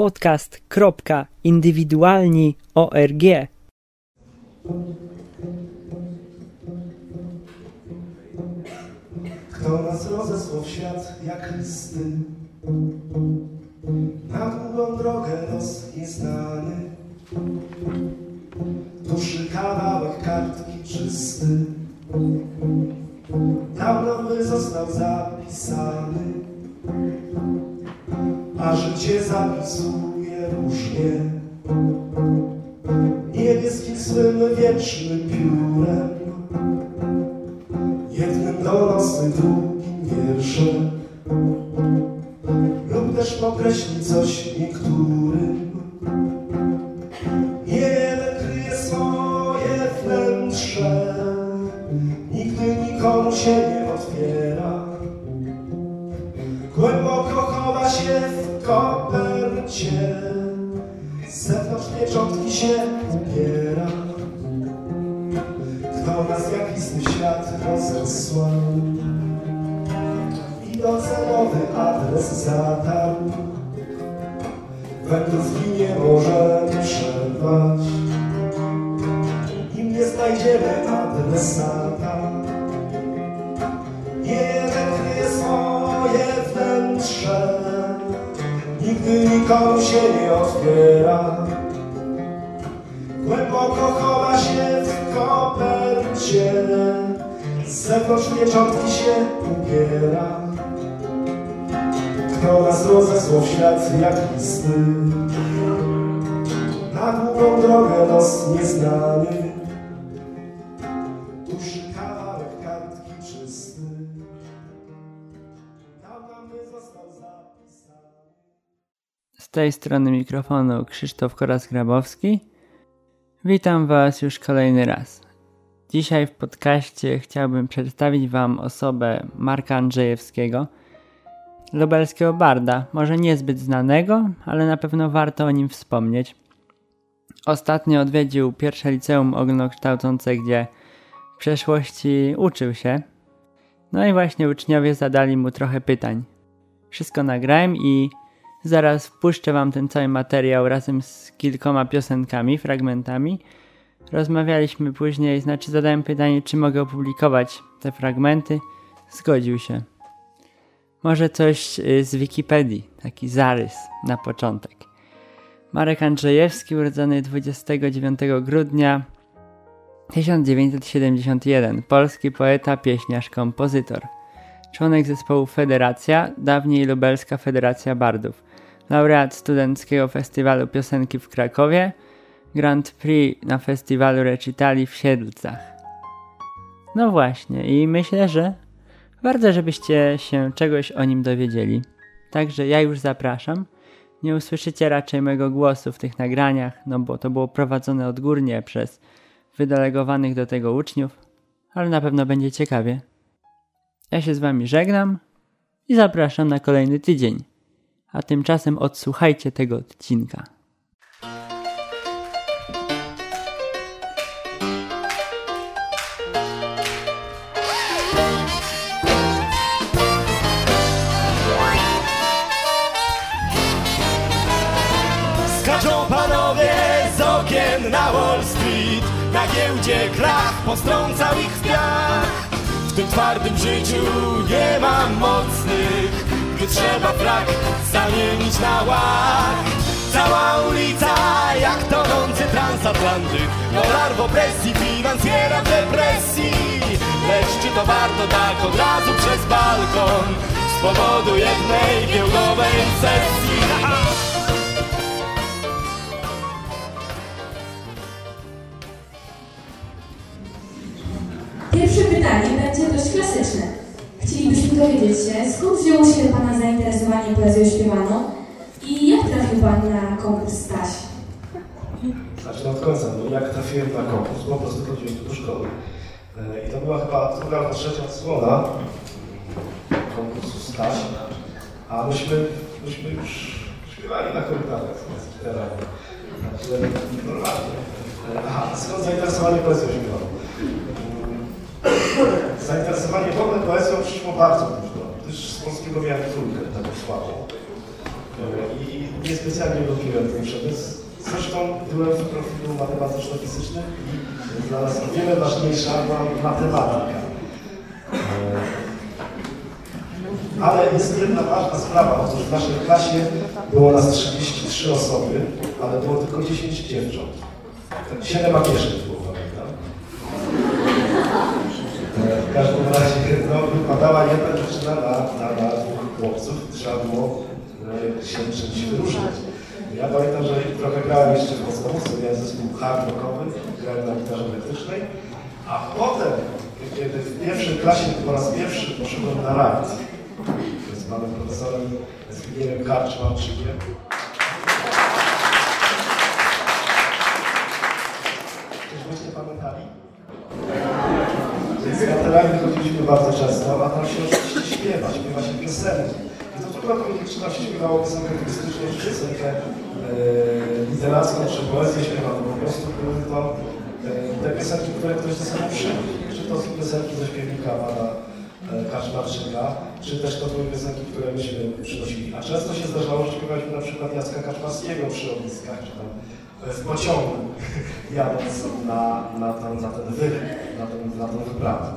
podcast.indywidualni.org. Kto nas rozesłał w świat jak listy? Na długą drogę los nieznany Duszy kawałek kartki czysty Dawno by został zapisany A życie zapisuje różnie. Niebieskim swym wiecznym piórem Wędrówki nie możemy przerwać Nim nie znajdziemy adresata Jeden kryje swoje wnętrze. Nigdy nikomu się nie otwiera. Głęboko chowa się w kopercie. Zewnątrz pieczątki się ubiera. Kto nas rozesłał w świat jak listy długą drogę los nieznany Duszy kawałek kartki czysty Tam nam został zapisany Z tej strony mikrofonu Krzysztof Koras-Grabowski. Witam Was już kolejny raz. Dzisiaj w podcaście chciałbym przedstawić Wam osobę Marka Andrzejewskiego, lubelskiego barda, może niezbyt znanego, ale na pewno warto o nim wspomnieć. Ostatnio odwiedził pierwsze liceum ogólnokształcące, gdzie w przeszłości uczył się. No i właśnie uczniowie zadali mu trochę pytań. Wszystko nagrałem i Zaraz wpuszczę wam ten cały materiał razem z kilkoma piosenkami, fragmentami. Rozmawialiśmy później, znaczy zadałem pytanie, czy mogę opublikować te fragmenty. Zgodził się. Może coś y, z Wikipedii, taki zarys na początek. Marek Andrzejewski, urodzony 29 grudnia 1971, polski poeta, pieśniarz, kompozytor. Członek zespołu Federacja, dawniej Lubelska Federacja Bardów. Laureat Studenckiego Festiwalu Piosenki w Krakowie. Grand Prix na Festiwalu Recitali w Siedlcach. No właśnie, i myślę, że warto, żebyście się czegoś o nim dowiedzieli. Także ja już zapraszam. Nie usłyszycie raczej mojego głosu w tych nagraniach, no bo to było prowadzone odgórnie przez wydelegowanych do tego uczniów, ale na pewno będzie ciekawie. Ja się z wami żegnam i zapraszam na kolejny tydzień. A tymczasem odsłuchajcie tego odcinka. Giełdzie krach postrącał ich w piach W tym twardym życiu nie ma mocnych Gdy trzeba frak zamienić na łach Cała ulica jak tonący transatlantyk Dolar w opresji, finansjera w depresji. Lecz czy to warto tak od razu przez balkon Z powodu jednej giełdowej sesji dowiedzieć się, skąd wzięło się Pana zainteresowanie poezją śpiewaną i jak trafił Pan na konkurs Staś? Zacznę od końca, bo jak trafiłem na konkurs, po prostu chodziłem tu do szkoły. E, I to była chyba druga albo trzecia odsłona konkursu Staś, a myśmy, myśmy już śpiewali na korytarzach z. Także normalnie. E, Aha, skąd zainteresowanie poezją śpiewaną? Mm, Zainteresowanie w ogóle poezją przyszło bardzo późno, gdyż z polskiego miałem trójkę, tak słabo. I niespecjalnie lubiłem ten przemysł. Zresztą byłem w profilu matematyczno-fizycznym i dla nas o wiele ważniejsza była matematyka. Ale jest jedna ważna sprawa. Otóż w naszej klasie było nas 33 osoby, ale było tylko 10 dziewcząt. 7 makierzy było, pamiętam. W każdym razie jedna dziewczyna na, na, na dwóch chłopców. Trzeba było e, się czymś. Ja pamiętam, że trochę grałem jeszcze w podstawówce, miałem zespół hard rockowy, grałem na gitarze elektrycznej, a potem, kiedy w pierwszej klasie po raz pierwszy poszedłem na rajd z panem profesorem Zbigniewem Karczmarczykiem, Czyżbyście pamiętali? Więc na te rajdy chodziliśmy bardzo często, a tam się oczywiście śpiewa, śpiewa się piosenki. I to tylko śpiewało piosenkę turystyczną, czy piosenkę e, literacką, czy poezję śpiewaną. Po prostu były to e, te piosenki, które ktoś ze sobą przyniósł. Czy to są piosenki ze śpiewnika pana e, Kaczmarczyka, czy też to były piosenki, które myśmy przynosili. A często się zdarzało, że śpiewaliśmy na przykład Jacka Kaczmarskiego przy ogniskach, czy tam w pociągu, jadąc na, na, ten, na ten wyryk, na, ten, na tą wyprawę.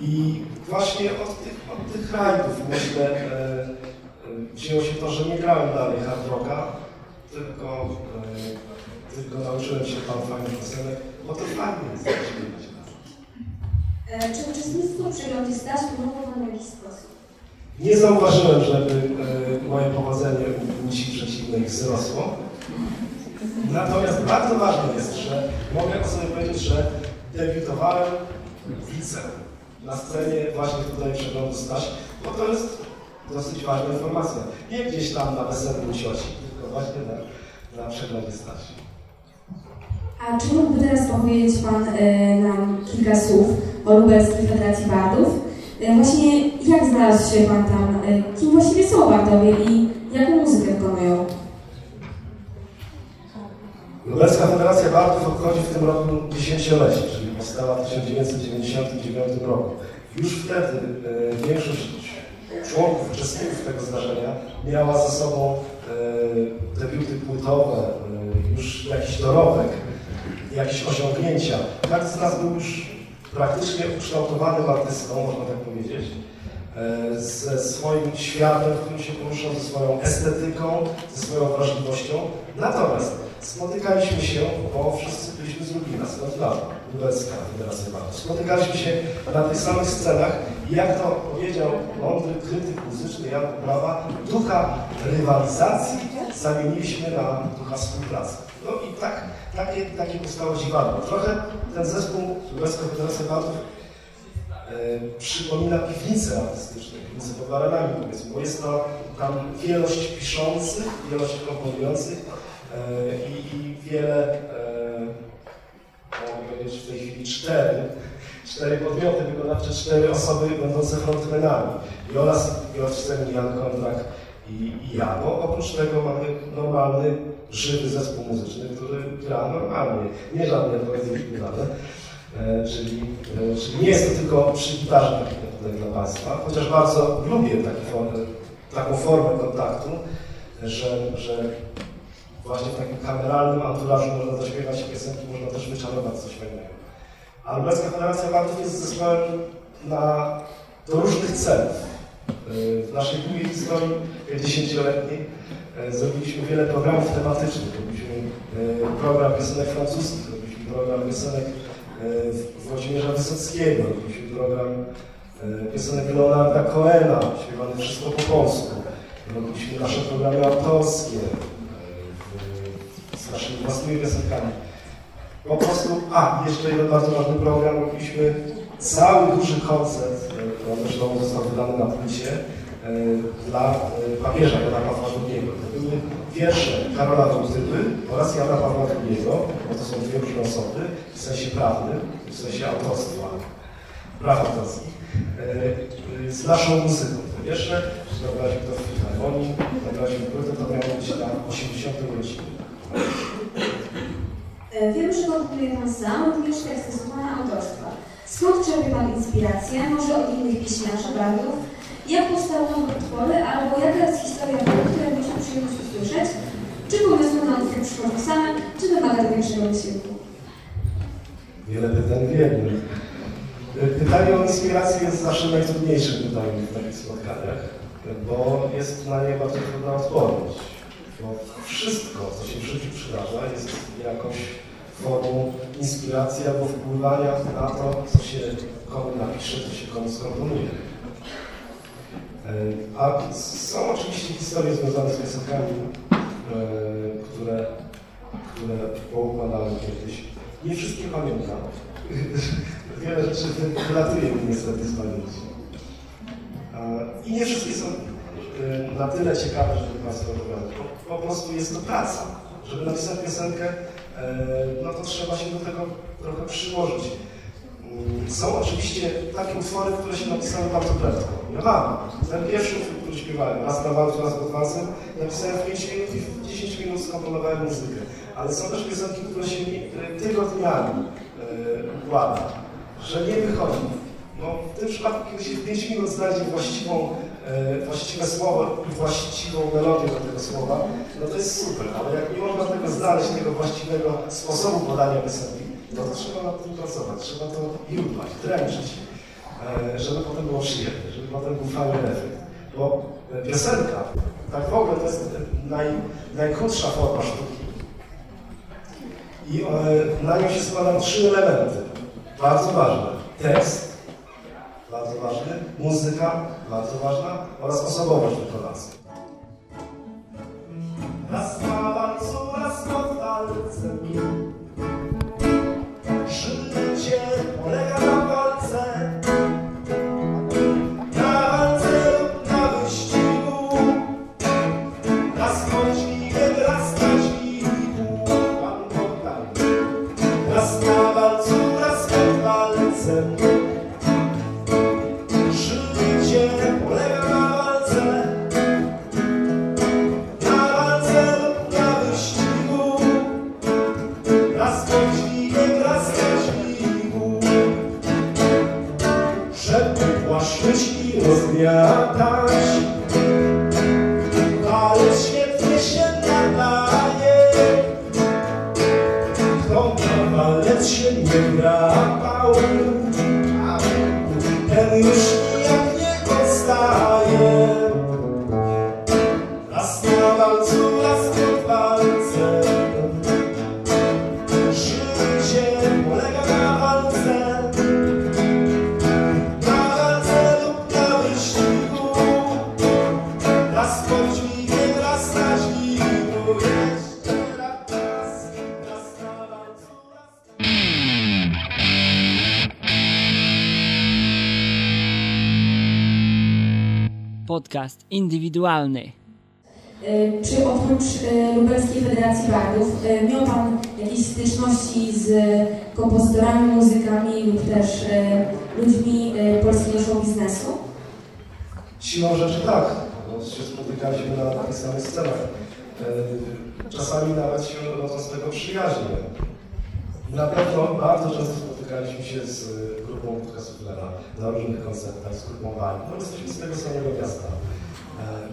I właśnie od tych, od tych rajdów, myślę, e, e, wzięło się to, że nie grałem dalej hard rocka, tylko, e, tylko nauczyłem się tam fajnych piosenek, bo to fajnie jest śpiewać. E, Czy uczestnictwo w przeglądzie staż pomogło Wam w jakiś sposób? Nie zauważyłem, żeby e, moje powodzenie u misji przeciwnej wzrosło. Natomiast bardzo ważne jest, że mogę sobie powiedzieć, że debiutowałem widzę na scenie właśnie tutaj przeglądu Staś, bo to jest dosyć ważna informacja. Nie gdzieś tam na weselu cioci, tylko właśnie na, na przeglądzie Staś. A czy mógłby teraz powiedzieć Pan e, nam kilka słów o Lubelskiej Federacji Bardów? E, właśnie jak znalazł się Pan tam? E, kim właściwie są Bardowie i jaką muzykę wykonują? Lubelska Federacja Bardów obchodzi w tym roku dziesięciolecie, czyli powstała w 1999 roku. Już wtedy większość członków, uczestników tego zdarzenia miała za sobą e, debiuty płytowe, e, już jakiś dorobek, jakieś osiągnięcia. Każdy z nas był już praktycznie ukształtowanym artystą, można tak powiedzieć, e, ze swoim światem, w którym się poruszał, ze swoją estetyką, ze swoją wrażliwością. Natomiast spotykaliśmy się, bo wszyscy byliśmy z Lublina, skąd znam, Lubelska Federacja Bardów. Spotykaliśmy się na tych samych scenach jak to powiedział mądry krytyk muzyczny Jan ducha rywalizacji zamieniliśmy na ducha współpracy. No i tak, takie, takie powstało dziwadło. Trochę ten zespół Lubelska Federacja Bardów e, przypomina piwnicę artystyczną, piwnicę pod baranami powiedzmy, bo jest to tam wielość piszących, wielość komponujących e, i, i wiele, e, mogę powiedzieć w tej chwili cztery, cztery podmioty wykonawcze, cztery osoby będące frontmenami. Jolas, Stem, Jan Kondrak i, i ja. No, oprócz tego mamy normalny, żywy zespół muzyczny, który gra normalnie, nie żadne poezje śpiewane. E, czyli, e, czyli nie jest to tylko przy gitarze tak tutaj dla Państwa, chociaż bardzo lubię taki form, taką formę kontaktu, że, że właśnie w takim kameralnym anturażu można zaśpiewać piosenki, można też wyczarować coś fajnego. A Lubelska Federacja Bardów jest zespołem na, do różnych celów. W naszej długiej historii dziesięcioletniej e, zrobiliśmy wiele programów tematycznych. Robiliśmy e, program piosenek francuskich, robiliśmy program piosenek e, Włodzimierza Wysockiego, robiliśmy program piosenek Leonarda Coena, śpiewany wszystko po polsku. Robiliśmy nasze programy autorskie z naszymi własnymi piosenkami. Po prostu, a, jeszcze jeden bardzo ważny program, robiliśmy cały duży koncert, e, on zresztą został wydany na płycie, e, dla e, papieża Jana Pawła II. To były wiersze Karola Wojtyły oraz Jana Pawła II, bo to są dwie różne osoby w sensie prawnym, w sensie autorstwa, praw autorskich, z naszą muzyką. Te wiersze zagraliśmy to w Filharmonii, zagraliśmy płytę, to miało być na 80. urodziny. E, Wiem, że komponuje Pan sam, również teksty są Pana autorstwa. Skąd czerpie Pan inspirację? Może od innych pieśniarzy, bardów? Jak powstały nowe utwory? Albo jaka jest historia tego, które mieliśmy przyjemność usłyszeć? Czy pomysły na utwór przychodzą same, czy wymaga większego wysiłku? Wiele pytań w jednym. Pytanie o inspirację jest zawsze najtrudniejszym pytaniem w takich spotkaniach, bo jest na nie bardzo trudna odpowiedź. Bo wszystko, co się w życiu przydarza, jest jakąś formą inspiracji albo wpływania na to, co się komu napisze, co się komu skomponuje. A są oczywiście historie związane z piosenkami, które, które poukładałem kiedyś. Nie wszystkie pamiętam. Wiele rzeczy wylatuje mi niestety z pamięci. I nie wszystkie są na tyle ciekawe, żeby Państwu opowiadać. Po, po prostu jest to praca. Żeby napisać piosenkę, no to trzeba się do tego trochę przyłożyć. Mm, są oczywiście takie utwory, które się napisały bardzo prędko. Ja mam. Ten pierwszy utwór, który śpiewałem, raz na walcu, raz pod walcem, napisałem w 5 minut i w 10 minut skomponowałem muzykę. Ale są też piosenki, które się tygodniami układa, że nie wychodzi. No, w tym przypadku, kiedy się w 5 minut znajdzie właściwą, właściwe słowo i właściwą melodię do tego słowa, no to jest super, ale jak nie można tego znaleźć, tego właściwego sposobu podania piosenki, no to trzeba nad tym pracować, trzeba to judłać, dręczyć, e, żeby potem było przyjemne, żeby potem był fajny efekt. Bo piosenka, tak w ogóle to jest naj, najkrótsza forma sztuki. I e, na nią się składają trzy elementy, bardzo ważne. Tekst, bardzo ważny, muzyka, bardzo ważna oraz osobowość wykonawcy. Żeby płaszczyć Podcast indywidualny. Y, Czy oprócz y, Lubelskiej Federacji Bardów y, miał Pan jakieś styczności z kompozytorami, muzykami lub też ludźmi polskiego show biznesu? Siłą rzeczy tak, bo się spotykaliśmy na takich samych scenach. E, Czasami nawet się rodzą z tego przyjaźnie. Na pewno bardzo często spotykaliśmy się z e, grupą Wódka Suflera na różnych koncertach, z grupą Wali. No jesteśmy z tego samego miasta.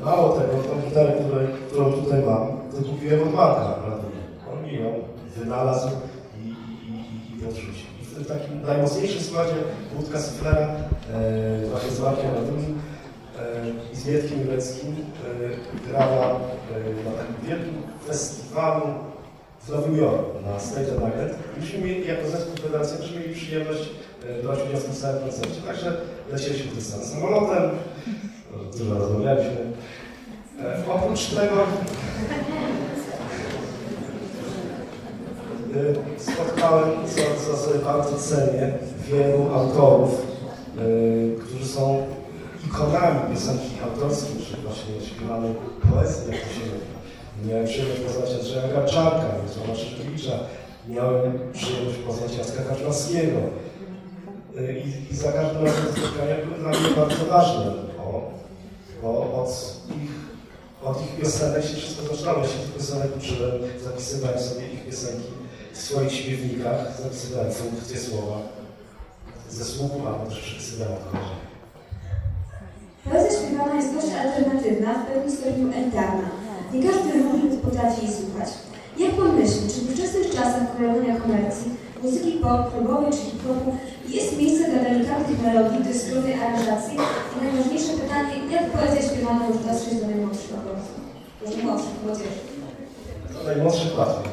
E, Mało tego, tą gitarę, której, którą tutaj mam, to kupiłem od Marka Raduli. On mi ją wynalazł i, i, i, i podrzucił. I w tym takim najmocniejszym składzie Wódka Suflera, e, właśnie z Markiem Radulim, i z Wietkiem Jureckim grała e, na takim wielkim festiwalu w Nowym Jorku na State Nugget. Myśmy mieli, jako zespół Federacji, myśmy mieli przyjemność e, brać udział w tym samym koncercie. Także lecieliśmy tym samolotem, dużo rozmawialiśmy. E, Oprócz tego e, spotkałem, co, co sobie bardzo cenię, wielu autorów, e, którzy są ikonami piosenki autorskiej, czy właśnie śpiewanej poezji, jak to się mówi. Miałem przyjemność poznać Andrzeja Garczarka, Jarosława Szyszkiewicza, miałem przyjemność poznać Jacka Kaczmarskiego. I, I za każdym razem spotkania były dla mnie bardzo ważne, bo, bo od, ich, od ich piosenek się wszystko zaczynało. Się tych piosenek uczyłem, zapisywałem sobie ich piosenki w swoich śpiewnikach, zapisywałem funkcje słowa. ze słuchu, albo też przepisywania odchodzi. Poezja śpiewana jest dość alternatywna, w pewnym stopniu elitarna. Nie każdy lubi potrafi jej słuchać. Jak pan myśli, czy w ówczesnych czasach komercji, muzyki pop, klubowej czy hip-hopu jest miejsce dla delikatnych melodii, dyskusyjnej aranżacji? I najważniejsze pytanie, jak poezja śpiewana może dotrzeć do najmłodszych odbiorców? Może młodszych, młodzieży. Do najmłodszych łatwiej.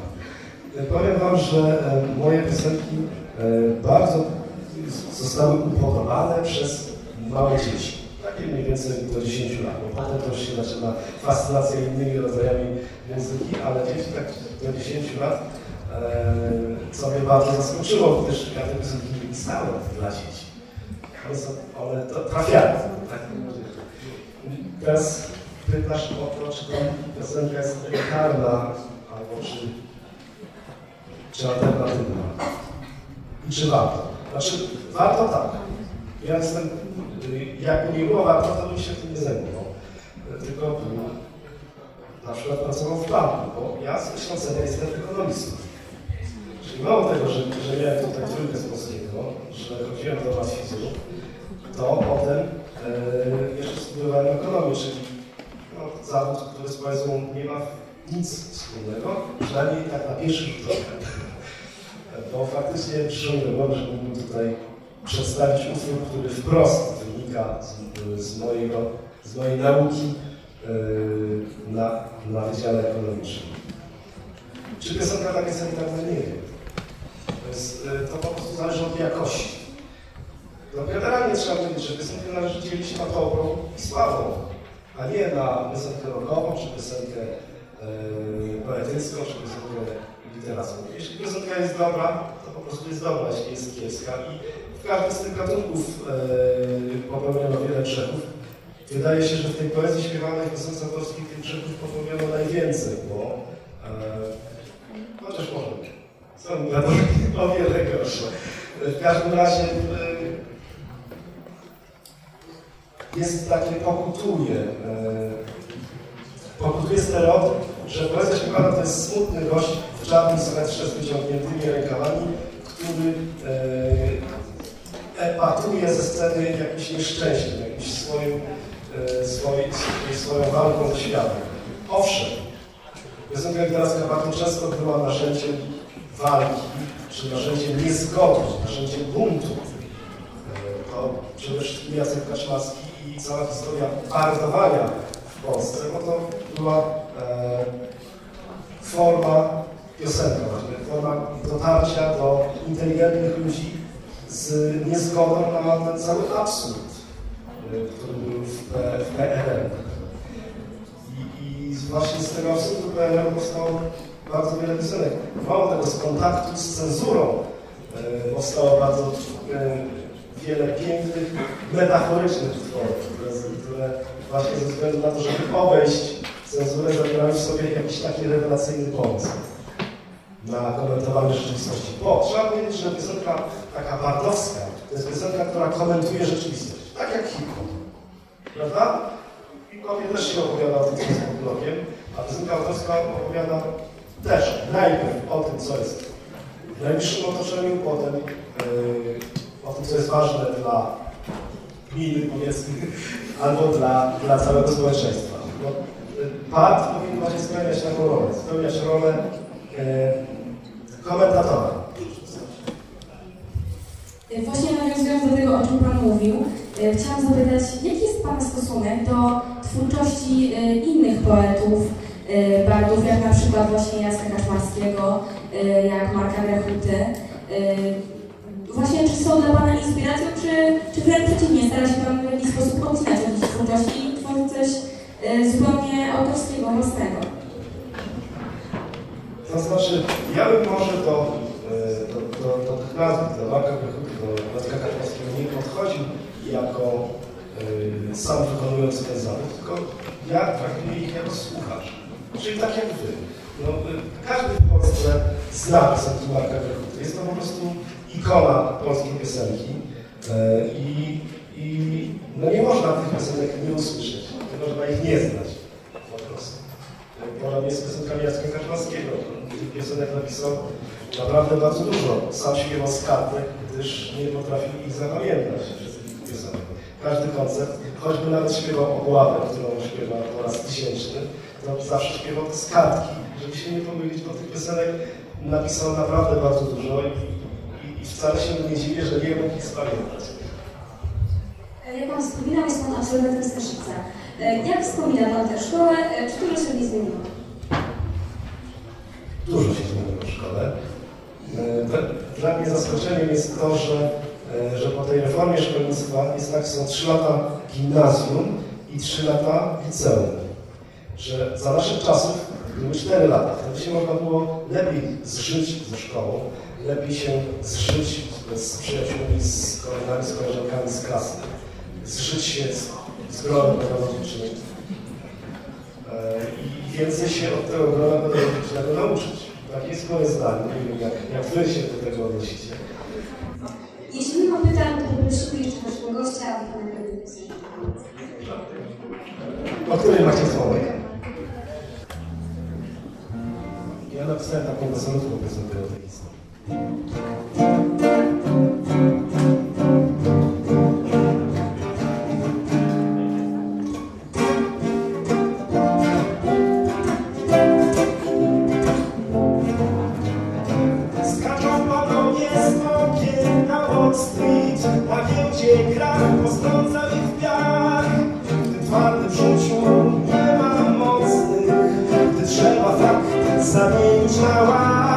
E, Powiem Wam, że e, moje piosenki e, bardzo zostały upodobane przez małe dzieci. Mniej więcej do 10 lat, bo potem to już się zaczyna fascynacja innymi rodzajami muzyki, ale dzieci tak do 10 lat, e, co mnie bardzo zaskoczyło, gdyż ja te piosenki nie pisałem dla dzieci. One, to trafiają. Tak? Teraz pytasz o to, czy ta piosenka jest elitarna, albo czy, czy alternatywna. I czy warto? Znaczy, warto tak. Ja jestem, jakby nie warto, to bym się tym nie zajmował. Tylko na przykład pracował w banku, bo ja z wykształcenia jestem ekonomistą. Czyli mało tego, że, że miałem tutaj trójkę z polskiego, że chodziłem do matfizu, to potem e, jeszcze studiowałem ekonomię, czyli no, zawód, który z poezją nie ma nic wspólnego, przynajmniej tak na pierwszy rzut oka. Bo faktycznie głowy, że mógłbym tutaj przedstawić utwór, który wprost wynika z, z, mojego, z mojej nauki yy, na, na Wydziale Ekonomicznym. Czy piosenka tak jest elitarna? Nie wiem. To, jest, yy, to po prostu zależy od jakości. No generalnie trzeba powiedzieć, że piosenkę należy dzielić na dobrą i słabą, a nie na piosenkę rockową, czy piosenkę yy, poetycką, czy piosenkę literacką. Jeśli piosenka jest dobra, to po prostu jest dobra, jeśli jest kiepska. I w każdym z tych gatunków yy, popełniono wiele grzechów. Wydaje się, że w tej poezji śpiewanej piosence autorskiej tych grzechów popełniono najwięcej, bo yy, chociaż może są gatunki o wiele gorsze. W każdym razie yy, jest takie pokutuje, e, pokutuje stereotyp, że poezja śpiewana to jest smutny gość w czarnym swetrze z wyciągniętymi rękawami, który e, epatuje ze sceny jakimś nieszczęściem, jakimś swoim, e, swoim, swoją walką ze światem. Owszem, piosenka literacka bardzo często była narzędziem walki, czy narzędziem niezgody, narzędziem buntu. E, To przede wszystkim Jacek Kaczmarski i cała historia artowania w Polsce, bo to była e, forma piosenka forma dotarcia do inteligentnych ludzi z niezgodą na ten cały absurd, e, który był w, w PRL. I, I właśnie z tego absurdu PRL powstało bardzo wiele piosenek. Mało tego, z kontaktu z cenzurą e, powstało bardzo e, wiele pięknych, metaforycznych utworów, które, właśnie ze względu na to, żeby obejść cenzurę, zawierały w sobie jakiś taki rewelacyjny pomysł na komentowanie rzeczywistości. Bo trzeba powiedzieć, że piosenka taka bardowska to jest piosenka, która komentuje rzeczywistość. Tak jak hip-hop. Prawda? Hip-hopie też się opowiada o tym, co jest pod blokiem, a piosenka autorska opowiada też najpierw o tym, co jest w najbliższym otoczeniu, potem yy, o tym, co jest ważne dla gminy, powiedzmy, albo dla, dla całego społeczeństwa. Y, part powinien właśnie spełniać taką rolę, spełniać rolę y, komentatora. E, Właśnie nawiązując do tego, o czym Pan mówił, e, chciałam zapytać, jaki jest Pana stosunek do twórczości e, innych poetów, bardów, jak na przykład właśnie Jacka Kaczmarskiego, jak Marka Grechuty. Właśnie, czy są dla Pana inspiracją, czy, czy wręcz przeciwnie, stara się Pan w jakiś sposób odcinać od twórczości i tworzyć coś zupełnie autorskiego, własnego? To znaczy, ja bym może do, do, do, do tych nazw, do Marka do Jacka Kaczmarskiego nie podchodził jako y, sam wykonujący ten zawód, tylko ja traktuję ich jako słuchacz. Czyli tak jak wy. No, y, każdy w Polsce zna piosenki Marka Grechuty. Jest to po prostu ikona polskiej piosenki. Y, I, i no nie można tych piosenek nie usłyszeć. Nie można ich nie znać. Po prostu. Podobnie z piosenkami Jacka Kaczmarskiego. Tych piosenek napisał naprawdę bardzo dużo. Sam śpiewał z kartek, gdyż nie potrafili ich zapamiętać wszystkich piosenek. Każdy koncert, choćby nawet śpiewał Ogławę, którą śpiewa po raz tysięczny, to zawsze śpiewał z kartki, żeby się nie pomylić, bo tych piosenek napisał naprawdę bardzo dużo i, i, i wcale się nie dziwię, że nie mógł ich spamiętać. E, Jak Pan wspominał, jest Pan absolwentem Staszica. E, Jak wspomina Pan tę szkołę? E, Czy dużo się w niej zmieniło? Dużo się zmieniło w szkole. E, dla- mnie zaskoczeniem jest to, że, e, że po tej reformie szkolnictwa jest tak, są 3 lata gimnazjum i 3 lata liceum. Że za naszych czasów były 4 lata. Wtedy się można było lepiej zżyć ze szkołą, lepiej się zżyć z, przyjaciółmi, z kolegami, z koleżankami z klasy, zżyć się z, z gronem pedagogicznym. Więcej się od tego grona pedagogicznego nauczyć. Takie jest moje zdanie. Nie wiem, jak, jak wy się do tego odnosicie. Jeśli nie pytam, to poprosimy jeszcze naszego gościa, aby Pan nagrodził piosenkę. O której macie dzwonek? Ja napisałem taką wesolutką piosenkę o tej historii. Postrąca ich W tym twardym Nie ma mocnych gdy trzeba fakt Zamienić na